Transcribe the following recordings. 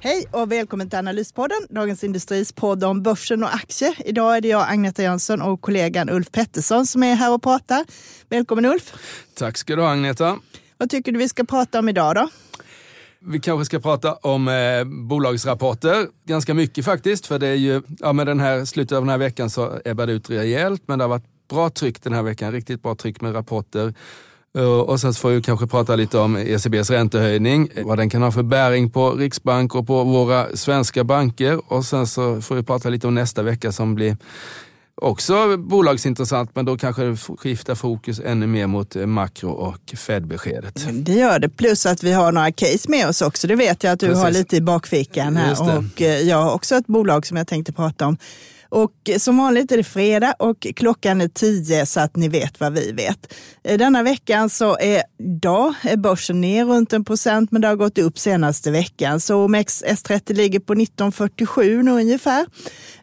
Hej och välkommen till Analyspodden, Dagens Industris podd om börsen och aktier. Idag är det jag, Agneta Jönsson och kollegan Ulf Pettersson som är här och pratar. Välkommen Ulf! Tack ska du ha Agneta. Vad tycker du vi ska prata om idag då? Vi kanske ska prata om eh, bolagsrapporter, ganska mycket faktiskt, för det är ju, ja med den här slutet av den här veckan så ebbar det ut rejält, men det har varit bra tryck den här veckan, riktigt bra tryck med rapporter. Uh, och sen får vi kanske prata lite om ECBs räntehöjning, vad den kan ha för bäring på Riksbank och på våra svenska banker. Och sen så får vi prata lite om nästa vecka som blir också bolagsintressant, men då kanske det skiftar fokus ännu mer mot eh, makro och Fed-beskedet. Det gör det, plus att vi har några case med oss också. Det vet jag att du Precis. har lite i bakfickan här. Och eh, jag har också ett bolag som jag tänkte prata om. Och som vanligt är det fredag och klockan är tio så att ni vet vad vi vet. Eh, denna veckan så är idag är börsen ner runt en procent men det har gått upp senaste veckan. Så OMX S30 ligger på 1947 nu ungefär.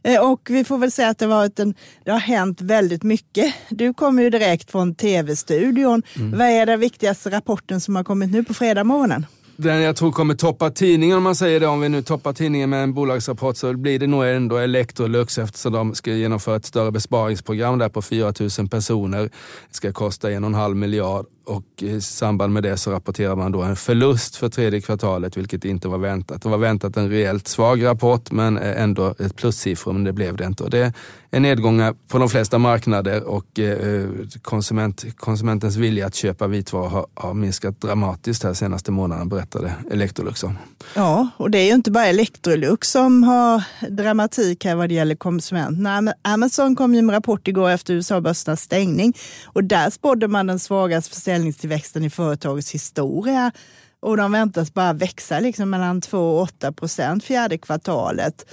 Eh, och vi får väl säga att det, varit en, det har hänt väldigt mycket. Du kommer ju direkt från tv-studion. Mm. Vad är den viktigaste rapporten som har kommit nu på fredag morgonen? Den jag tror kommer toppa tidningen om man säger det, om vi nu toppar tidningen med en bolagsrapport så blir det nog ändå Electrolux eftersom de ska genomföra ett större besparingsprogram där på 4 000 personer. Det ska kosta en och en halv miljard och i samband med det så rapporterar man då en förlust för tredje kvartalet, vilket inte var väntat. Det var väntat en rejält svag rapport, men ändå ett plussiffror, men det blev det inte. Och det är nedgångar på de flesta marknader och eh, konsument, konsumentens vilja att köpa vitvaror har, har minskat dramatiskt här senaste månaden, berättade Electrolux om. Ja, och det är ju inte bara Electrolux som har dramatik här vad det gäller konsumenterna. Amazon kom ju med rapport igår efter USA-börsens stängning och där spådde man den svagaste försäljningstillväxten i företagets historia. Och de väntas bara växa liksom mellan 2 och 8 procent fjärde kvartalet.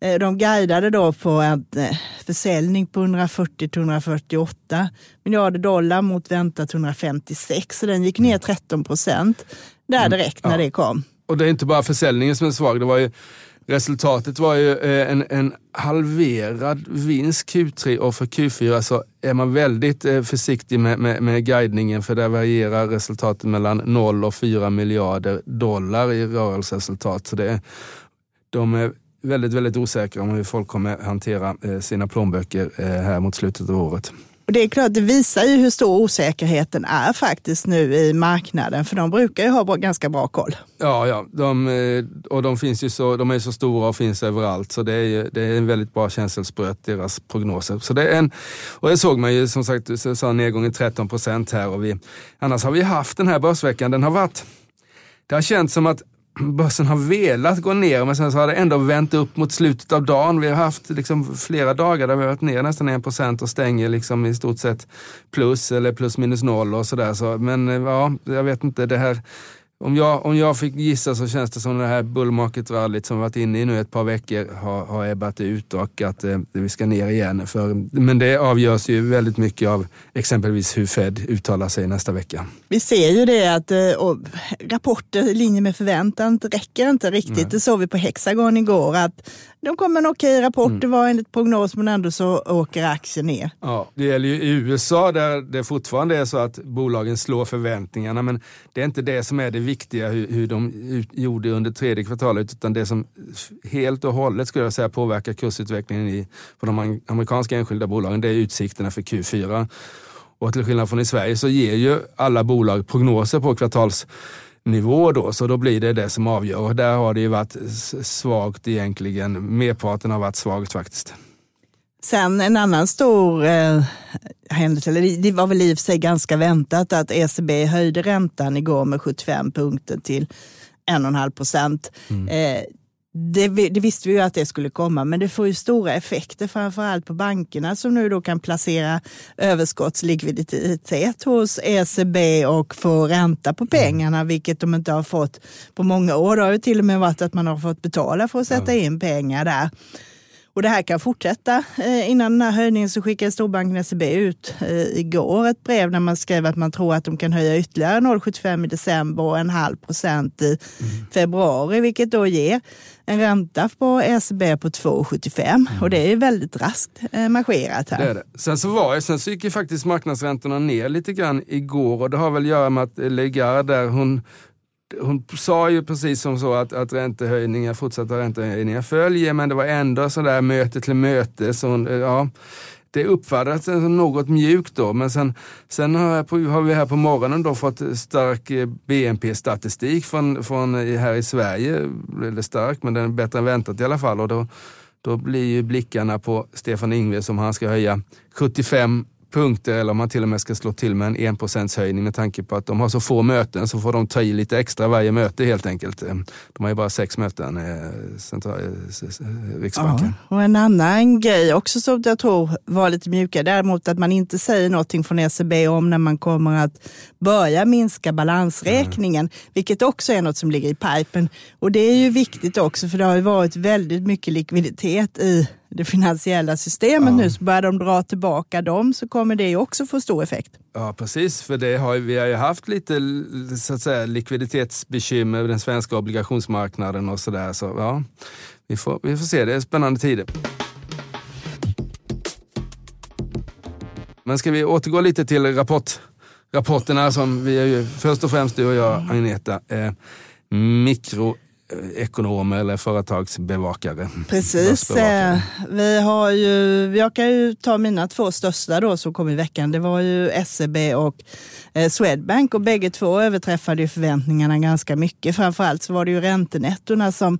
Eh, de guidade då på en eh, försäljning på 140-148 miljarder dollar mot väntat 156, så den gick ner 13 procent där mm. direkt när det kom. Och det är inte bara försäljningen som är svag, det var ju Resultatet var ju eh, en, en halverad vinst Q3 och för Q4 så är man väldigt eh, försiktig med, med, med guidningen för där varierar resultatet mellan 0 och 4 miljarder dollar i rörelseresultat. Så det de är väldigt, väldigt osäkra om hur folk kommer hantera eh, sina plånböcker här mot slutet av året. Och det är klart, det visar ju hur stor osäkerheten är faktiskt nu i marknaden, för de brukar ju ha ganska bra koll. Ja, ja. De, eh, och de, finns ju så, de är så stora och finns överallt, så det är, det är en väldigt bra känselspröt, deras prognoser. Så det är en, och det såg man ju, som sagt, så sa nedgången 13 procent här. Och vi, annars har vi haft den här börsveckan, den har varit det har känts som att börsen har velat gå ner men sen så har det ändå vänt upp mot slutet av dagen. Vi har haft liksom flera dagar där vi har varit ner nästan 1% och stänger liksom i stort sett plus eller plus minus noll och sådär. Så, men eh, ja, jag vet inte. det här om jag, om jag fick gissa så känns det som det här bull market rallyt som vi varit inne i nu ett par veckor har, har ebbat ut och att eh, vi ska ner igen. För, men det avgörs ju väldigt mycket av exempelvis hur Fed uttalar sig nästa vecka. Vi ser ju det att eh, rapporter i linje med förväntan räcker inte riktigt. Nej. Det såg vi på Hexagon igår att de kom med en okej rapport, mm. det var enligt prognos men ändå så åker aktien ner. Ja, det gäller ju i USA där det fortfarande är så att bolagen slår förväntningarna men det är inte det som är det viktiga hur, hur de gjorde under tredje kvartalet utan det som helt och hållet skulle jag säga påverkar kursutvecklingen i, på de amerikanska enskilda bolagen det är utsikterna för Q4. Och till skillnad från i Sverige så ger ju alla bolag prognoser på kvartalsnivå då, så då blir det det som avgör. Och där har det ju varit svagt egentligen. Merparten har varit svagt faktiskt. Sen en annan stor eh, händelse, eller det var väl i och för sig ganska väntat att ECB höjde räntan igår med 75 punkter till 1,5 procent. Mm. Eh, det, det, visste vi ju att det skulle komma, men det får ju stora effekter, framförallt på bankerna som nu då kan placera överskottslikviditet hos ECB och få ränta på pengarna, vilket de inte har fått på många år. Det har ju till och med varit att man har fått betala för att sätta in pengar där. Och det här kan fortsätta. Eh, innan den här höjningen så skickade storbanken SEB ut eh, igår ett brev där man skrev att man tror att de kan höja ytterligare 0,75 i december och en halv procent i mm. februari, vilket då ger en ränta på ECB på 2,75 mm. och det är väldigt raskt eh, marscherat här. Det det. Sen så var sen så gick ju faktiskt marknadsräntorna ner lite grann igår och det har väl att göra med att Legard där hon hon sa ju precis som så att, att räntehöjningar, fortsatta räntehöjningar följer, men det var ändå sådär möte till möte. Så hon, ja, det uppfattades som något mjukt då, men sen, sen har, har vi här på morgonen då fått stark eh, BNP-statistik från, från eh, här i Sverige. Eller stark, men den är bättre än väntat i alla fall. Och då, då blir ju blickarna på Stefan Ingves om han ska höja 75 punkter eller om man till och med ska slå till med en 1 höjning med tanke på att de har så få möten så får de ta i lite extra varje möte helt enkelt. De har ju bara sex möten, eh, central, eh, Riksbanken. Ja, och en annan grej också som jag tror var lite mjukare, däremot att man inte säger någonting från ECB om när man kommer att börja minska balansräkningen, mm. vilket också är något som ligger i pipen. Och det är ju viktigt också för det har ju varit väldigt mycket likviditet i det finansiella systemet ja. nu, så börjar de dra tillbaka dem så kommer det också få stor effekt. Ja, precis. För det har, vi har ju haft lite så att säga, likviditetsbekymmer i den svenska obligationsmarknaden och sådär. Så, ja, vi, får, vi får se, det är spännande tider. Men ska vi återgå lite till rapport, rapporterna som vi är ju, först och främst du och jag, Agneta, eh, mikro ekonomer eller företagsbevakare. Precis. Eh, vi har ju, jag kan ju ta mina två största då som kom i veckan. Det var ju SEB och eh, Swedbank och bägge två överträffade ju förväntningarna ganska mycket. Framförallt så var det ju räntenettorna som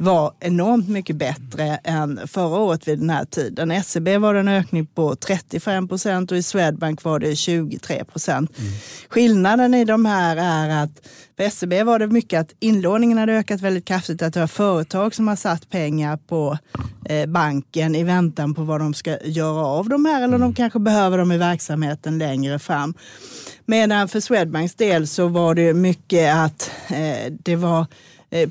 var enormt mycket bättre än förra året vid den här tiden. SEB var det en ökning på 35 procent och i Swedbank var det 23 procent. Mm. Skillnaden i de här är att för SEB var det mycket att inlåningen hade ökat väldigt kraftigt, att det var företag som har satt pengar på eh, banken i väntan på vad de ska göra av de här eller mm. de kanske behöver dem i verksamheten längre fram. Medan för Swedbanks del så var det mycket att eh, det var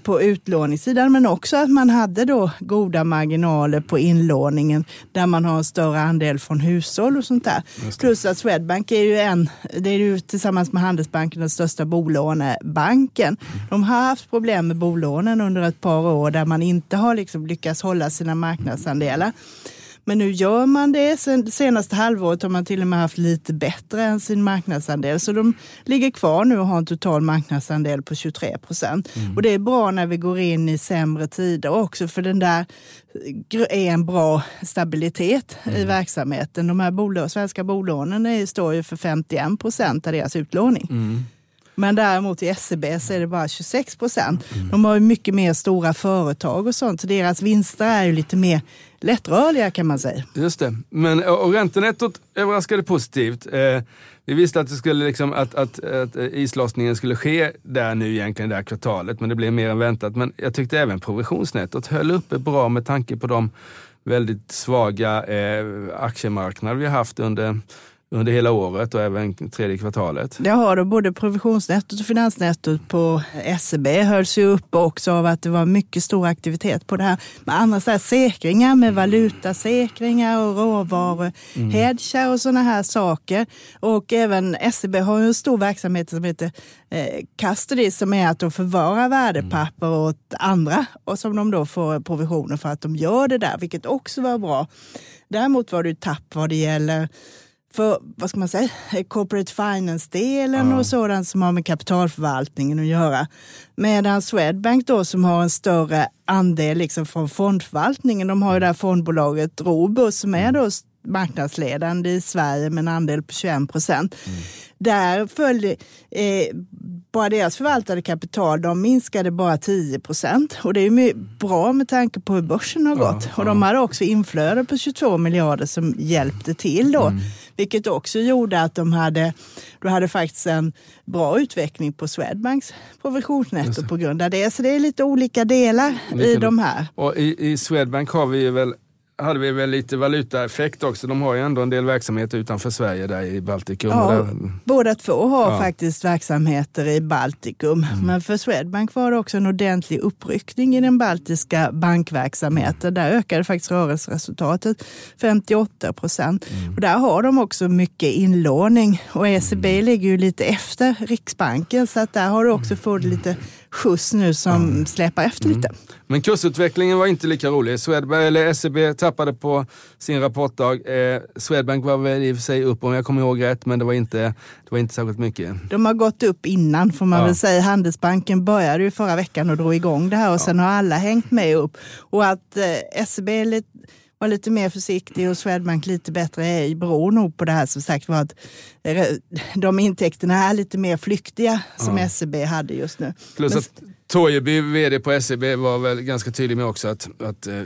på utlåningssidan men också att man hade då goda marginaler på inlåningen där man har en större andel från hushåll och sånt där. Plus att Swedbank är ju en, det är ju tillsammans med Handelsbanken den största bolånebanken. Mm. De har haft problem med bolånen under ett par år där man inte har liksom lyckats hålla sina marknadsandelar. Men nu gör man det. Sen, senaste halvåret har man till och med haft lite bättre än sin marknadsandel. Så de ligger kvar nu och har en total marknadsandel på 23 procent. Mm. Och det är bra när vi går in i sämre tider också för den där är en bra stabilitet mm. i verksamheten. De här bolå, svenska bolånen står ju för 51 procent av deras utlåning. Mm. Men däremot i SEB så är det bara 26 procent. De har ju mycket mer stora företag och sånt, så deras vinster är ju lite mer lättrörliga kan man säga. Just det. Men, och räntenettot överraskade positivt. Eh, vi visste att, det skulle liksom, att, att, att eh, islossningen skulle ske där nu egentligen, det här kvartalet, men det blev mer än väntat. Men jag tyckte även provisionsnettot höll uppe bra med tanke på de väldigt svaga eh, aktiemarknader vi har haft under under hela året och även tredje kvartalet. Det har du. Både provisionsnettot och finansnettot på SEB hölls ju uppe också av att det var mycket stor aktivitet på det här med andra så här säkringar med valutasäkringar och råvaror, mm. hedgar och sådana här saker. Och även SEB har en stor verksamhet som heter eh, custody som är att de förvarar värdepapper mm. åt andra och som de då får provisioner för att de gör det där, vilket också var bra. Däremot var det ju tapp vad det gäller för vad ska man säga, corporate finance-delen ja. och sådant som har med kapitalförvaltningen att göra. Medan Swedbank då som har en större andel liksom från fondförvaltningen, de har ju det här fondbolaget Robus som är då marknadsledande i Sverige med en andel på 21 procent. Mm. Där följde eh, bara deras förvaltade kapital, de minskade bara 10 procent. Och det är ju bra med tanke på hur börsen har gått. Ja, och de hade också inflöde på 22 miljarder som hjälpte till då. Mm. Vilket också gjorde att de hade, du hade faktiskt en bra utveckling på Swedbanks provisionsnetto på grund av det. Så det är lite olika delar i de här. Och i, i Swedbank har vi väl hade vi väl lite valutaeffekt också. De har ju ändå en del verksamheter utanför Sverige där i Baltikum. Ja, där... Båda två har ja. faktiskt verksamheter i Baltikum. Mm. Men för Swedbank var det också en ordentlig uppryckning i den baltiska bankverksamheten. Där ökade faktiskt rörelseresultatet 58 procent. Mm. Och där har de också mycket inlåning. Och ECB mm. ligger ju lite efter Riksbanken så att där har du också fått lite skjuts nu som mm. släpar efter mm. lite. Men kursutvecklingen var inte lika rolig. Swedbank, eller SEB tappade på sin rapportdag. Eh, Swedbank var väl i och för sig upp om jag kommer ihåg rätt, men det var inte, det var inte särskilt mycket. De har gått upp innan får man ja. väl säga. Handelsbanken började ju förra veckan och drog igång det här och ja. sen har alla hängt med upp. Och att eh, SEB är lite var lite mer försiktig och Swedbank lite bättre beror nog på det här som sagt var att eh, de intäkterna är lite mer flyktiga som ja. SEB hade just nu. Plus att Torjeby, vd på SEB, var väl ganska tydlig med också att, att eh,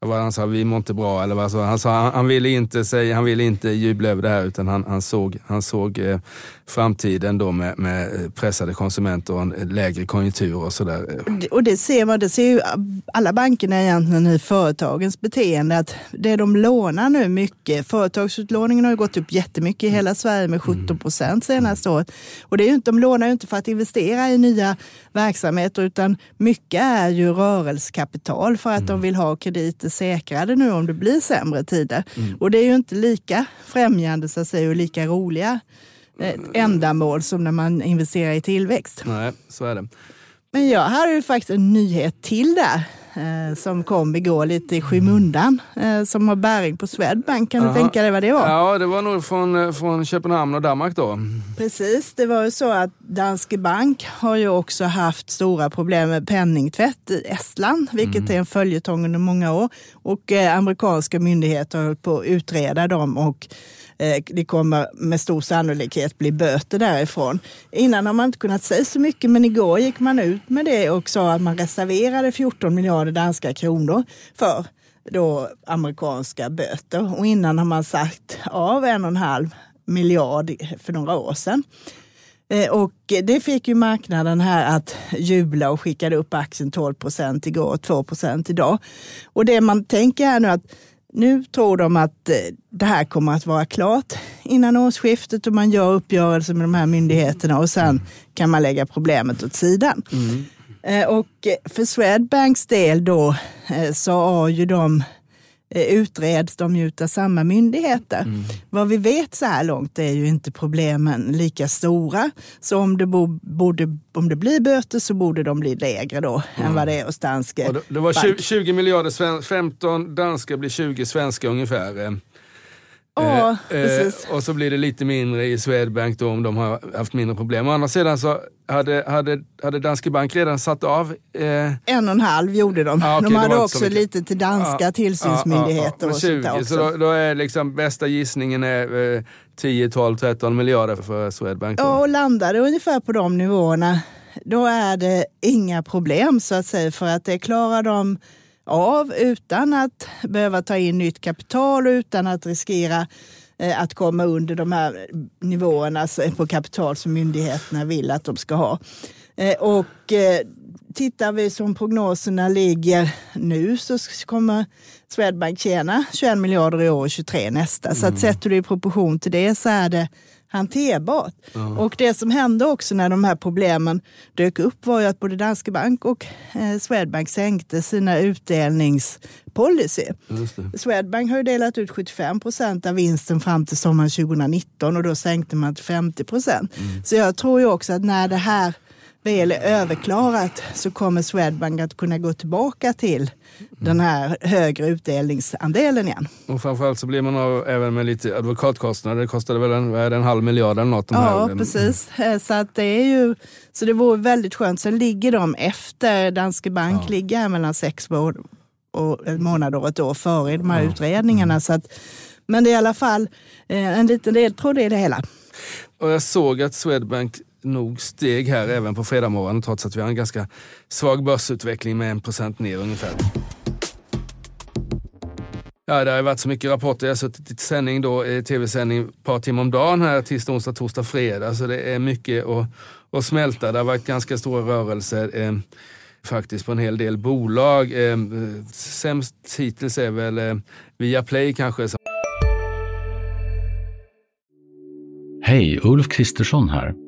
vad han sa, vi mår inte bra. Eller vad han sa, han, han, ville inte säga, han ville inte jubla över det här utan han, han såg, han såg eh, framtiden då med, med pressade konsumenter och en lägre konjunktur och sådär. Och det ser man, det ser ju alla bankerna egentligen i företagens beteende att det de lånar nu mycket, företagsutlåningen har ju gått upp jättemycket i hela Sverige med 17 procent senaste året. Och det är ju inte, de lånar ju inte för att investera i nya verksamheter utan mycket är ju rörelsekapital för att mm. de vill ha krediter säkrade nu om det blir sämre tider. Mm. Och det är ju inte lika främjande så att säga och lika roliga eh, ändamål som när man investerar i tillväxt. Nej, så är det. Men jag hade ju faktiskt en nyhet till där eh, som kom igår lite i skymundan eh, som har bäring på Swedbank. Kan Aha. du tänka dig vad det var? Ja, det var nog från, eh, från Köpenhamn och Danmark då. Precis, det var ju så att Danske Bank har ju också haft stora problem med penningtvätt i Estland, vilket mm. är en följetong under många år. Och eh, amerikanska myndigheter har hållit på att utreda dem och Eh, det kommer med stor sannolikhet bli böter därifrån. Innan har man inte kunnat säga så mycket, men igår gick man ut med det och sa att man reserverade 14 miljarder danska kronor för då amerikanska böter. Och innan har man sagt av en och en halv miljard för några år sedan. Eh, och det fick ju marknaden här att jubla och skickade upp aktien 12 procent igår och 2 procent idag. Och det man tänker här nu att nu tror de att eh, det här kommer att vara klart innan årsskiftet och man gör uppgörelser med de här myndigheterna och sen kan man lägga problemet åt sidan. Mm. Eh, och för Swedbanks del då eh, så har ju de utreds de ju av samma myndigheter. Mm. Vad vi vet så här långt är ju inte problemen lika stora. Så om det, borde, om det blir böter så borde de bli lägre då mm. än vad det är hos Danske det, det var 20, 20 miljarder, 15 danska blir 20 svenska ungefär. Ja, eh, eh, och så blir det lite mindre i Swedbank då om de har haft mindre problem. Å andra sidan så hade, hade, hade Danske Bank redan satt av... Eh... En och en halv gjorde de. Ah, okay, de hade också lite till danska ah, tillsynsmyndigheter. Ah, ah, 20, och så då, då, är liksom bästa gissningen är eh, 10, 12, 13 miljarder för Swedbank. Då. Ja, och landade ungefär på de nivåerna. Då är det inga problem så att säga för att det klarar de av utan att behöva ta in nytt kapital och utan att riskera eh, att komma under de här nivåerna på kapital som myndigheterna vill att de ska ha. Eh, och eh, tittar vi som prognoserna ligger nu så kommer Swedbank tjäna 21 miljarder i år och 23 nästa. Så att mm. sätter du i proportion till det så är det hanterbart. Ja. Och det som hände också när de här problemen dök upp var ju att både Danske Bank och eh, Swedbank sänkte sina utdelningspolicy. Swedbank har ju delat ut 75 procent av vinsten fram till sommaren 2019 och då sänkte man till 50 procent. Mm. Så jag tror ju också att när det här väl är överklarat så kommer Swedbank att kunna gå tillbaka till den här högre utdelningsandelen igen. Och framförallt så blir man av även med lite advokatkostnader. Det kostade väl en, en halv miljard eller något? ja, precis. Eh, så, att det är ju, så det vore väldigt skönt. Sen ligger de efter, Danske Bank ja. ligger mellan sex månader och ett år före de här ja. utredningarna. Mm. Så att, men det är i alla fall eh, en liten ledtråd i det hela. Och jag såg att Swedbank nog steg här även på fredag trots att vi har en ganska svag börsutveckling med en procent ner ungefär. Ja, det har varit så mycket rapporter. Jag har suttit i sändning då, eh, tv-sändning ett par timmar om dagen här, tisdag, onsdag, torsdag, fredag. Så det är mycket att, att smälta. Det har varit ganska stora rörelser eh, faktiskt på en hel del bolag. Eh, sämst hittills är väl eh, Viaplay kanske. Hej, Ulf Kristersson här.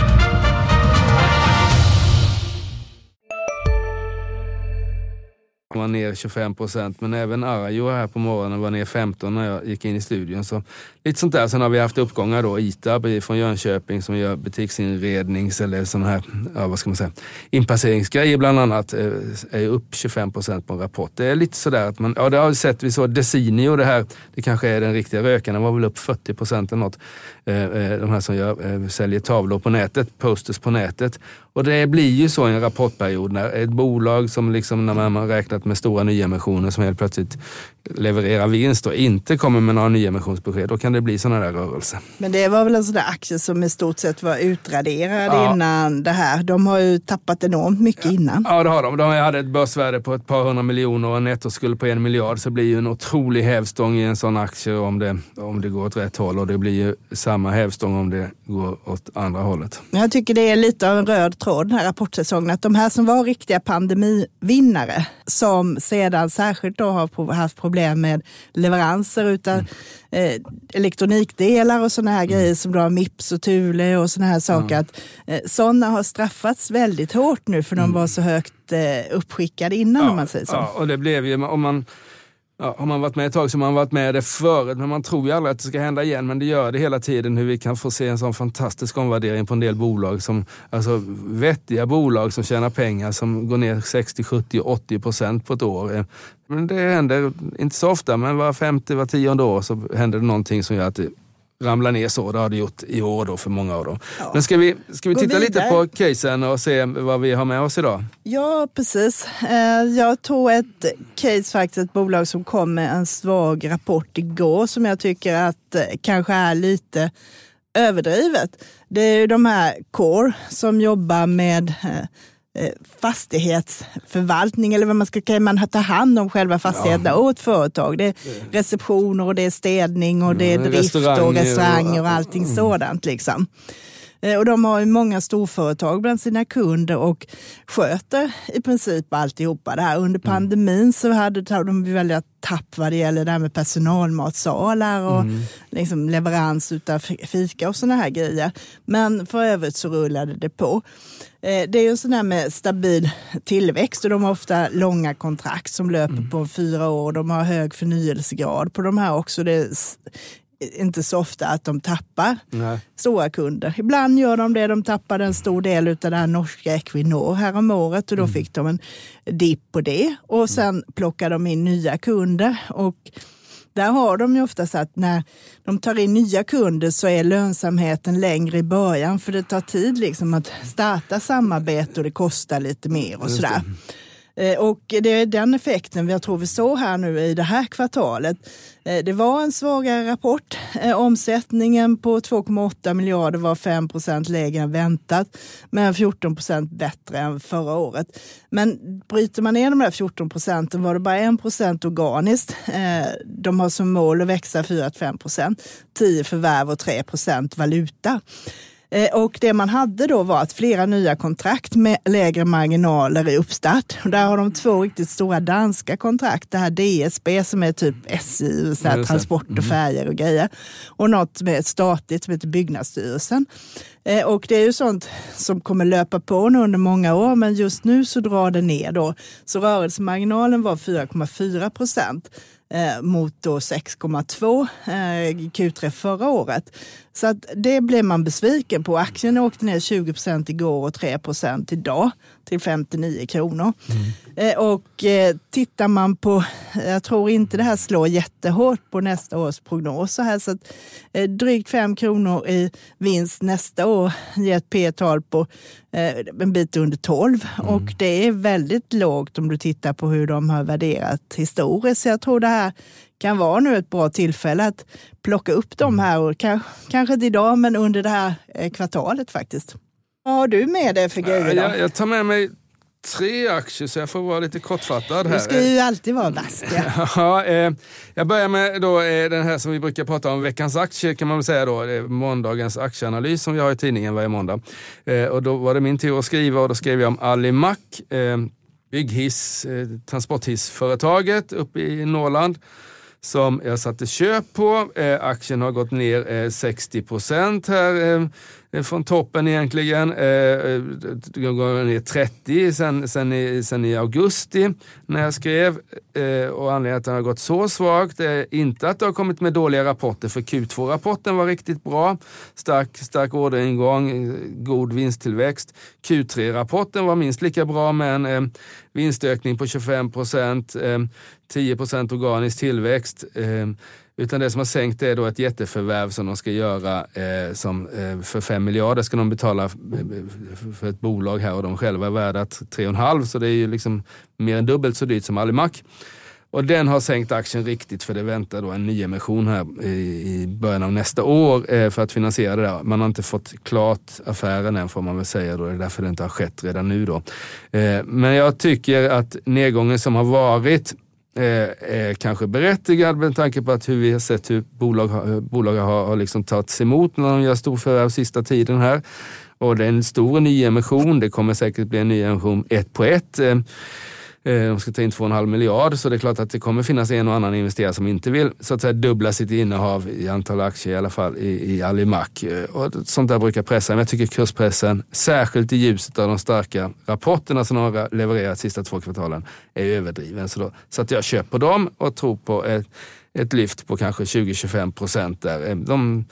Var ner 25 procent, men även Arajo här på morgonen var ner 15 när jag gick in i studion. Så lite sånt där. Sen har vi haft uppgångar då. ITAB från Jönköping som gör butiksinrednings eller sån här, ja, vad ska man säga, inpasseringsgrejer bland annat. Eh, är upp 25 procent på en rapport. Det är lite sådär att man, ja det har vi sett, vi såg Desinio det här, det kanske är den riktiga rökaren, den var väl upp 40 procent eller något. Eh, eh, de här som gör, säljer tavlor på nätet, posters på nätet. Och det blir ju så i en rapportperiod när ett bolag som liksom när man har räknat med stora nyemissioner som helt plötsligt levererar vinst och inte kommer med några nyemissionsbesked, då kan det bli sådana där rörelser. Men det var väl en sån där aktie som i stort sett var utraderad ja. innan det här. De har ju tappat enormt mycket ja. innan. Ja, det har de. De hade ett börsvärde på ett par hundra miljoner och en nettoskuld på en miljard. Så det blir ju en otrolig hävstång i en sån aktie om det, om det går åt rätt håll. Och det blir ju samma hävstång om det går åt andra hållet. Jag tycker det är lite av en röd tråd den här rapportsäsongen. Att de här som var riktiga pandemivinnare, som sedan särskilt då har haft problem med leveranser utav mm. eh, elektronikdelar och sådana här mm. grejer som då Mips och Thule och sådana här saker. Mm. Att, eh, sådana har straffats väldigt hårt nu för de mm. var så högt eh, uppskickade innan ja, om man säger så. Ja, och det blev ju, om man Ja, har man varit med ett tag så har man varit med det förut, men man tror ju aldrig att det ska hända igen. Men det gör det hela tiden, hur vi kan få se en sån fantastisk omvärdering på en del bolag. Som, alltså vettiga bolag som tjänar pengar som går ner 60, 70, 80 procent på ett år. Men det händer inte så ofta, men var femte, var tionde år så händer det någonting som gör att det ramlar ner så. Det har det gjort i år då för många av dem. Ja. Men ska vi, ska vi titta vidare. lite på casen och se vad vi har med oss idag? Ja, precis. Eh, jag tog ett case, faktiskt ett bolag som kom med en svag rapport igår som jag tycker att eh, kanske är lite överdrivet. Det är ju de här Core som jobbar med Eh, fastighetsförvaltning eller vad man ska kalla man ta hand om själva fastigheterna ja. åt företag. Det är receptioner och det är städning och det är drift och restauranger och allting mm. sådant. Liksom. Eh, och de har ju många storföretag bland sina kunder och sköter i princip alltihopa det här. Under mm. pandemin så hade de väldigt tapp vad det gäller det här med personalmatsalar och mm. liksom leverans av fika och sådana här grejer. Men för övrigt så rullade det på. Eh, det är ju sån här med stabil tillväxt och de har ofta långa kontrakt som löper mm. på fyra år. De har hög förnyelsegrad på de här också. Det är inte så ofta att de tappar Nej. stora kunder. Ibland gör de det. De tappade en stor del av det här norska Equinor härom året och då mm. fick de en dipp på det. Och sen plockade de in nya kunder. Och där har de ju ofta så att när de tar in nya kunder så är lönsamheten längre i början för det tar tid liksom att starta samarbete och det kostar lite mer och sådär. Eh, och det är den effekten jag tror vi såg här nu i det här kvartalet. Eh, det var en svagare rapport. Eh, omsättningen på 2,8 miljarder var 5 procent lägre än väntat, men 14 procent bättre än förra året. Men bryter man ner de där 14 procenten var det bara 1 procent organiskt. De har som mål att växa 4-5 procent, 10 förvärv och 3 procent valuta. Eh, och det man hade då var att flera nya kontrakt med lägre marginaler i uppstart. Och där har de två riktigt stora danska kontrakt. Det här DSB som är typ SJ, så här, transport och mm. färger och grejer. Och något med ett statligt som heter Byggnadsstyrelsen. Eh, och det är ju sånt som kommer löpa på nu under många år, men just nu så drar det ner då. Så rörelsemarginalen var 4,4 procent eh, mot 6,2 eh, Q3 förra året. Så att det blev man besviken på. Aktien åkte ner 20 procent igår och 3 procent idag till 59 kronor. Mm. Och eh, tittar man på, jag tror inte det här slår jättehårt på nästa års prognoser här, så att eh, drygt 5 kronor i vinst nästa år ger ett P-tal på en bit under 12 mm. och det är väldigt lågt om du tittar på hur de har värderat historiskt. Så jag tror det här kan vara nu ett bra tillfälle att plocka upp dem här, och kanske inte idag men under det här kvartalet faktiskt. Vad har du med dig för grejer? Jag, jag tar med mig tre aktier så jag får vara lite kortfattad här. Du ska ju alltid vara vass. Ja. eh, jag börjar med då, eh, den här som vi brukar prata om, veckans aktier kan man väl säga då. Måndagens aktieanalys som vi har i tidningen varje måndag. Eh, och då var det min tur att skriva och då skrev jag om Alimak, eh, bygghiss, eh, transporthissföretaget uppe i Norrland som jag satte köp på. Eh, aktien har gått ner eh, 60 procent här eh, från toppen egentligen. Eh, eh jag det går ner 30 sen, sen, i, sen i augusti när jag skrev. Eh, och anledningen till att den har gått så svagt är inte att det har kommit med dåliga rapporter, för Q2-rapporten var riktigt bra. Stark, stark orderingång, eh, god vinsttillväxt. Q3-rapporten var minst lika bra med en vinstökning på 25 procent, 10 procent organisk tillväxt. Utan det som har sänkt är då ett jätteförvärv som de ska göra eh, som, eh, för 5 miljarder ska de betala eh, för ett bolag här och de själva är värda 3,5 så det är ju liksom mer än dubbelt så dyrt som Alimak. Och den har sänkt aktien riktigt för det väntar då en nyemission här i, början av nästa år eh, för att finansiera det där. Man har inte fått klart affären än får man väl säga då. Det är därför det inte har skett redan nu då. Eh, men jag tycker att nedgången som har varit är kanske berättigad med tanke på att hur vi har sett hur bolag, eh, bolag har, har liksom tagits emot när de gör storförvärv sista tiden här. Och det är en stor nyemission. Det kommer säkert bli en nyemission ett på ett. Eh, de ska ta in 2,5 miljard så det är klart att det kommer finnas en och annan investerare som inte vill så att säga dubbla sitt innehav i antal aktier i alla fall i, i Alimak. Eh, och sånt där brukar pressa, men jag tycker kurspressen, särskilt i ljuset av de starka rapporterna som de har levererat de sista två kvartalen, är överdriven. Så då satte jag köper dem och tror på ett, ett lyft på kanske 20-25 procent där. Eh, de,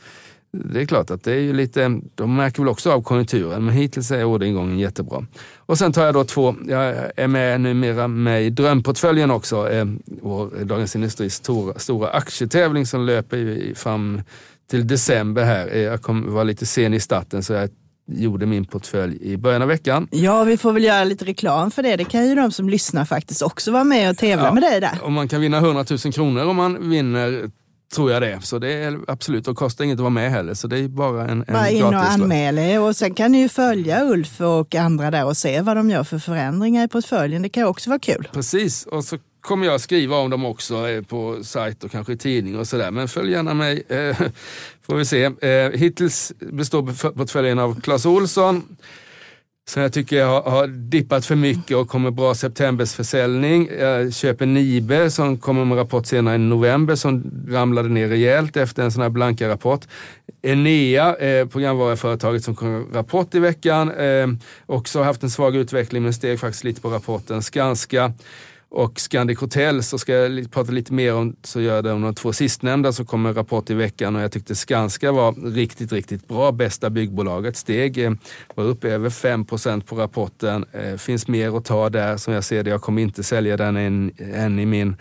det är klart att det är ju lite, de märker väl också av konjunkturen, men hittills är orderingången jättebra. Och sen tar jag då två, jag är med numera med i drömportföljen också, eh, vår Dagens Industris stora, stora aktietävling som löper fram till december här. Eh, jag kom, var lite sen i starten så jag gjorde min portfölj i början av veckan. Ja, vi får väl göra lite reklam för det. Det kan ju de som lyssnar faktiskt också vara med och tävla ja, med dig där. Och man kan vinna 100 000 kronor om man vinner Tror jag det. Så det är absolut, och kostar inget att vara med heller. Så det är bara en, en Bara in och anmäla er och sen kan ni ju följa Ulf och andra där och se vad de gör för förändringar i portföljen. Det kan också vara kul. Precis, och så kommer jag skriva om dem också eh, på sajt och kanske i tidning och sådär. Men följ gärna mig, eh, får vi se. Eh, hittills består portföljen av Clas Olsson, som jag tycker har, har dippat för mycket och kommer bra septembersförsäljning. Jag köper Nibe som kommer med rapport senare i november som ramlade ner rejält efter en sån här blanka rapport. Enea, eh, programvaruföretaget som kom med rapport i veckan, eh, också haft en svag utveckling men steg faktiskt lite på rapporten. Skanska och Scandic Hotel så ska jag prata lite mer om, så gör det om de två sistnämnda så kommer en rapport i veckan och jag tyckte Skanska var riktigt, riktigt bra. Bästa byggbolaget. Steg eh, var uppe över 5% på rapporten. Eh, finns mer att ta där som jag ser det. Jag kommer inte sälja den än, än i min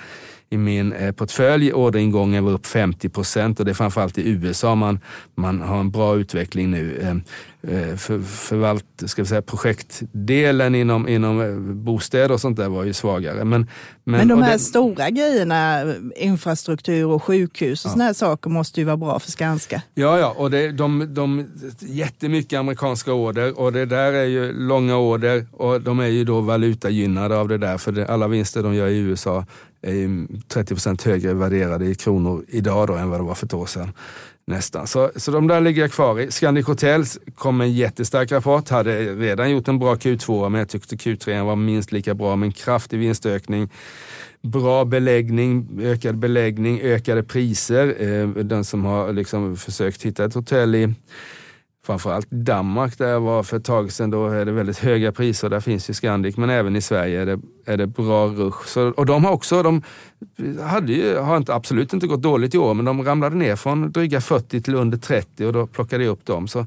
i min eh, portfölj. Orderingången var upp 50 procent och det är framförallt i USA man, man har en bra utveckling nu. Eh, eh, för, förvalt, ska vi säga, projektdelen inom, inom bostäder och sånt där var ju svagare. Men, men, men de här det, stora grejerna, infrastruktur och sjukhus och ja. såna här saker måste ju vara bra för Skanska. Ja, ja, och det, de, de, jättemycket amerikanska order och det där är ju långa order och de är ju då valutagynnade av det där för det, alla vinster de gör i USA 30 procent högre värderade i kronor idag då än vad det var för ett år sedan. Nästan. Så, så de där ligger jag kvar i. Scandic Hotels kom en jättestark rapport, hade redan gjort en bra Q2 men jag tyckte Q3 var minst lika bra med en kraftig vinstökning. Bra beläggning, ökad beläggning, ökade priser. Eh, den som har liksom försökt hitta ett hotell i framförallt Danmark där jag var för ett tag sedan, då är det väldigt höga priser. Där finns ju Scandic, men även i Sverige är det, är det bra rush. Så, och de har också, de hade ju, har inte, absolut inte gått dåligt i år, men de ramlade ner från dryga 40 till under 30 och då plockade jag upp dem. Så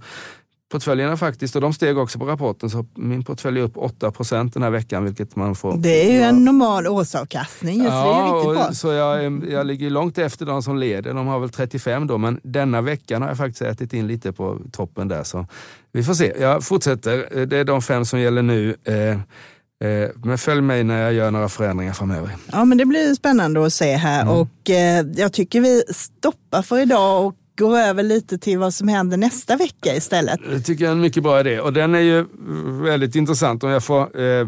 portföljerna faktiskt, och de steg också på rapporten, så min portfölj är upp 8% den här veckan. Vilket man får, det är ju en normal årsavkastning, just ja, det är. Så jag, jag ligger långt efter de som leder, de har väl 35 då, men denna veckan har jag faktiskt ätit in lite på toppen där. Så vi får se, jag fortsätter. Det är de fem som gäller nu. Eh, eh, men följ mig när jag gör några förändringar framöver. Ja, men det blir spännande att se här mm. och eh, jag tycker vi stoppar för idag och gå över lite till vad som händer nästa vecka istället. Det tycker jag är en mycket bra idé och den är ju väldigt intressant. Om jag får, eh,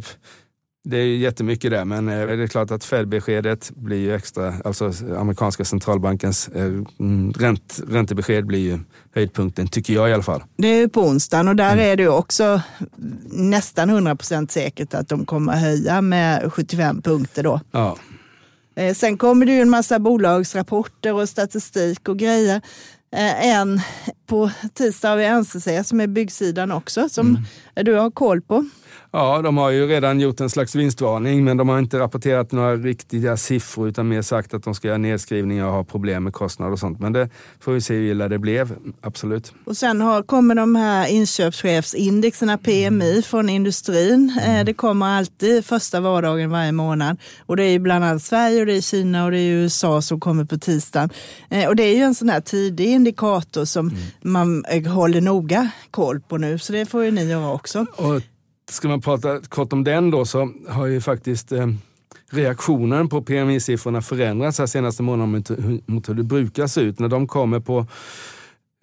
det är ju jättemycket där, men eh, det är klart att Fed-beskedet blir ju extra, alltså amerikanska centralbankens eh, mm, ränt, räntebesked blir ju höjdpunkten, tycker jag i alla fall. Det är på onsdagen och där mm. är det ju också nästan 100% säkert att de kommer höja med 75 punkter då. Ja. Eh, sen kommer det ju en massa bolagsrapporter och statistik och grejer. Eh, en på tisdag har vi NCC som är byggsidan också, som mm. du har koll på. Ja, de har ju redan gjort en slags vinstvarning, men de har inte rapporterat några riktiga siffror utan mer sagt att de ska göra nedskrivningar och ha problem med kostnader och sånt. Men det får vi se hur illa det blev, absolut. Och sen har, kommer de här inköpschefsindexerna PMI från industrin. Eh, mm. Det kommer alltid första vardagen varje månad. Och det är bland annat Sverige, och det är Kina och det är USA som kommer på tisdagen. Eh, och det är ju en sån här tidig indikator som mm. man eh, håller noga koll på nu, så det får ju ni göra också. Och Ska man prata kort om den då så har ju faktiskt eh, reaktionen på PMI-siffrorna förändrats här senaste månaden mot, hur det brukar se ut. När de kommer på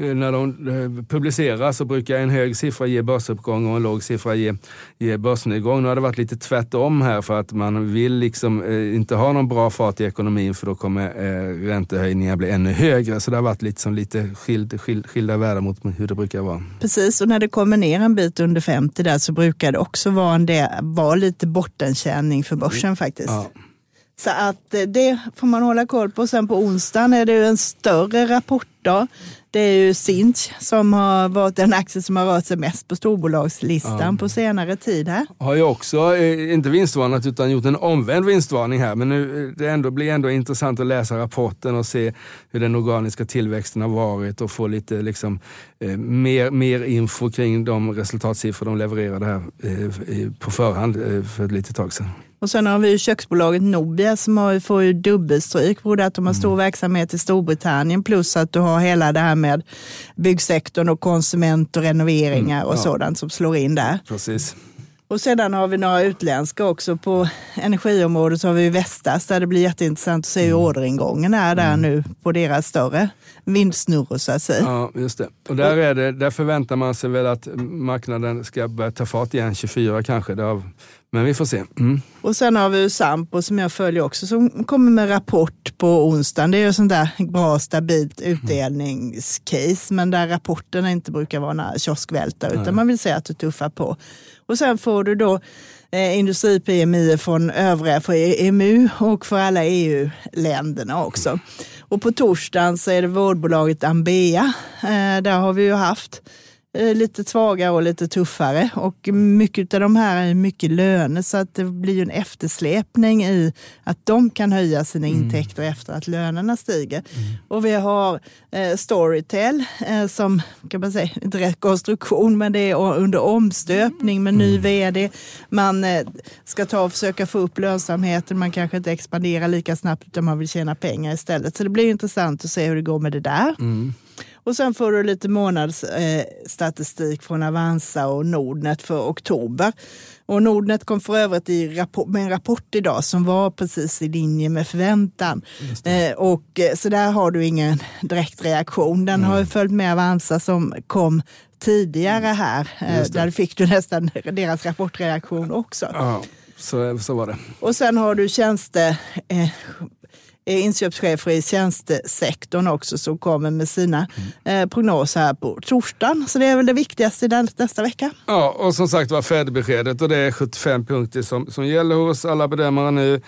när de eh, publiceras så brukar en hög siffra ge börsuppgång och en låg siffra ge, ge börsnedgång. Nu har det varit lite tvärtom här för att man vill liksom eh, inte ha någon bra fart i ekonomin för då kommer eh, räntehöjningar bli ännu högre. Så det har varit lite, som lite skild, skild, skilda världar mot hur det brukar vara. Precis, och när det kommer ner en bit under 50 där så brukar det också vara, en del, vara lite bottenkänning för börsen faktiskt. Ja. Så att det får man hålla koll på. Sen på onsdagen är det en större rapportdag det är ju Sinch som har varit den aktie som har rört sig mest på storbolagslistan ja. på senare tid här. Har ju också, eh, inte vinstvarnat utan gjort en omvänd vinstvarning här. Men nu eh, det ändå, blir ändå intressant att läsa rapporten och se hur den organiska tillväxten har varit och få lite liksom, eh, mer, mer info kring de resultatsiffror de levererade här eh, på förhand eh, för ett litet tag sedan. Och sen har vi köksbolaget Nobia som har, får ju dubbelstryk, både att de har stor mm. verksamhet i Storbritannien plus att du har hela det här med byggsektorn och konsument och renoveringar mm, och sådant som slår in där. Precis. Och sedan har vi några utländska också. På energiområdet så har vi Vestas där det blir jätteintressant att se hur mm. orderingången är där mm. nu på deras större vindsnurror så att säga. Ja, just det. Och där, är det, där förväntar man sig väl att marknaden ska börja ta fart igen 24 kanske. Det har men vi får se. Mm. Och sen har vi Sampo som jag följer också som kommer med rapport på onsdagen. Det är ju sånt där bra stabilt utdelningscase men där rapporterna inte brukar vara några kioskvältare utan man vill säga att du tuffar på. Och sen får du då eh, industri-PMI från övriga för EMU och för alla EU-länderna också. Och på torsdagen så är det vårdbolaget Ambea. Eh, där har vi ju haft lite svagare och lite tuffare. Och mycket av de här är mycket löner så att det blir en eftersläpning i att de kan höja sina mm. intäkter efter att lönerna stiger. Mm. Och vi har eh, Storytel eh, som, kan man säga, inte rekonstruktion men det är under omstöpning med ny mm. vd. Man eh, ska ta och försöka få upp lönsamheten, man kanske inte expanderar lika snabbt utan man vill tjäna pengar istället. Så det blir intressant att se hur det går med det där. Mm. Och sen får du lite månadsstatistik eh, från Avanza och Nordnet för oktober. Och Nordnet kom för övrigt i rapport, med en rapport idag som var precis i linje med förväntan. Eh, och, eh, så där har du ingen direkt reaktion. Den mm. har följt med Avanza som kom tidigare här. Eh, där fick du nästan deras rapportreaktion också. Ja, så, så var det. Och sen har du tjänste, eh, inköpschefer i tjänstesektorn också som kommer med sina mm. prognoser här på torsdagen. Så det är väl det viktigaste den, nästa vecka. Ja, och som sagt var Fed-beskedet och det är 75 punkter som, som gäller hos alla bedömare nu.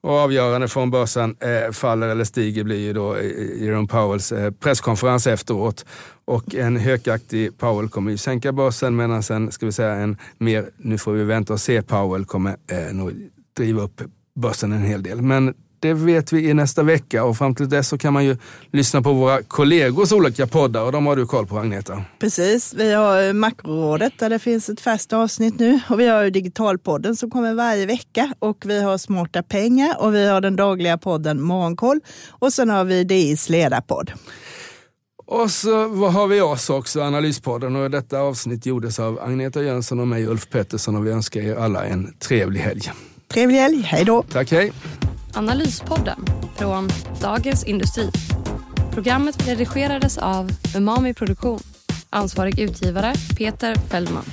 Och avgörande för om börsen eh, faller eller stiger blir ju då Jerome Powells eh, presskonferens efteråt. Och en hökaktig Powell kommer ju sänka börsen medan en, ska vi säga, en mer, nu får vi vänta och se, Powell kommer eh, nog driva upp börsen en hel del. Men det vet vi i nästa vecka och fram till dess så kan man ju lyssna på våra kollegors olika poddar och de har du koll på Agneta. Precis, vi har Makrorådet där det finns ett färskt avsnitt nu och vi har Digitalpodden som kommer varje vecka och vi har Smarta pengar och vi har den dagliga podden Morgonkoll och sen har vi DIs ledarpodd. Och så vad har vi oss också, Analyspodden och detta avsnitt gjordes av Agneta Jönsson och mig Ulf Pettersson och vi önskar er alla en trevlig helg. Trevlig helg, hej då! Tack, hej! Analyspodden från Dagens Industri. Programmet redigerades av Umami Produktion. Ansvarig utgivare Peter Fellman.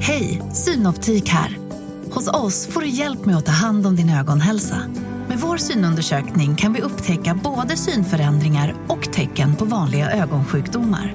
Hej, Synoptik här. Hos oss får du hjälp med att ta hand om din ögonhälsa. Med vår synundersökning kan vi upptäcka både synförändringar och tecken på vanliga ögonsjukdomar.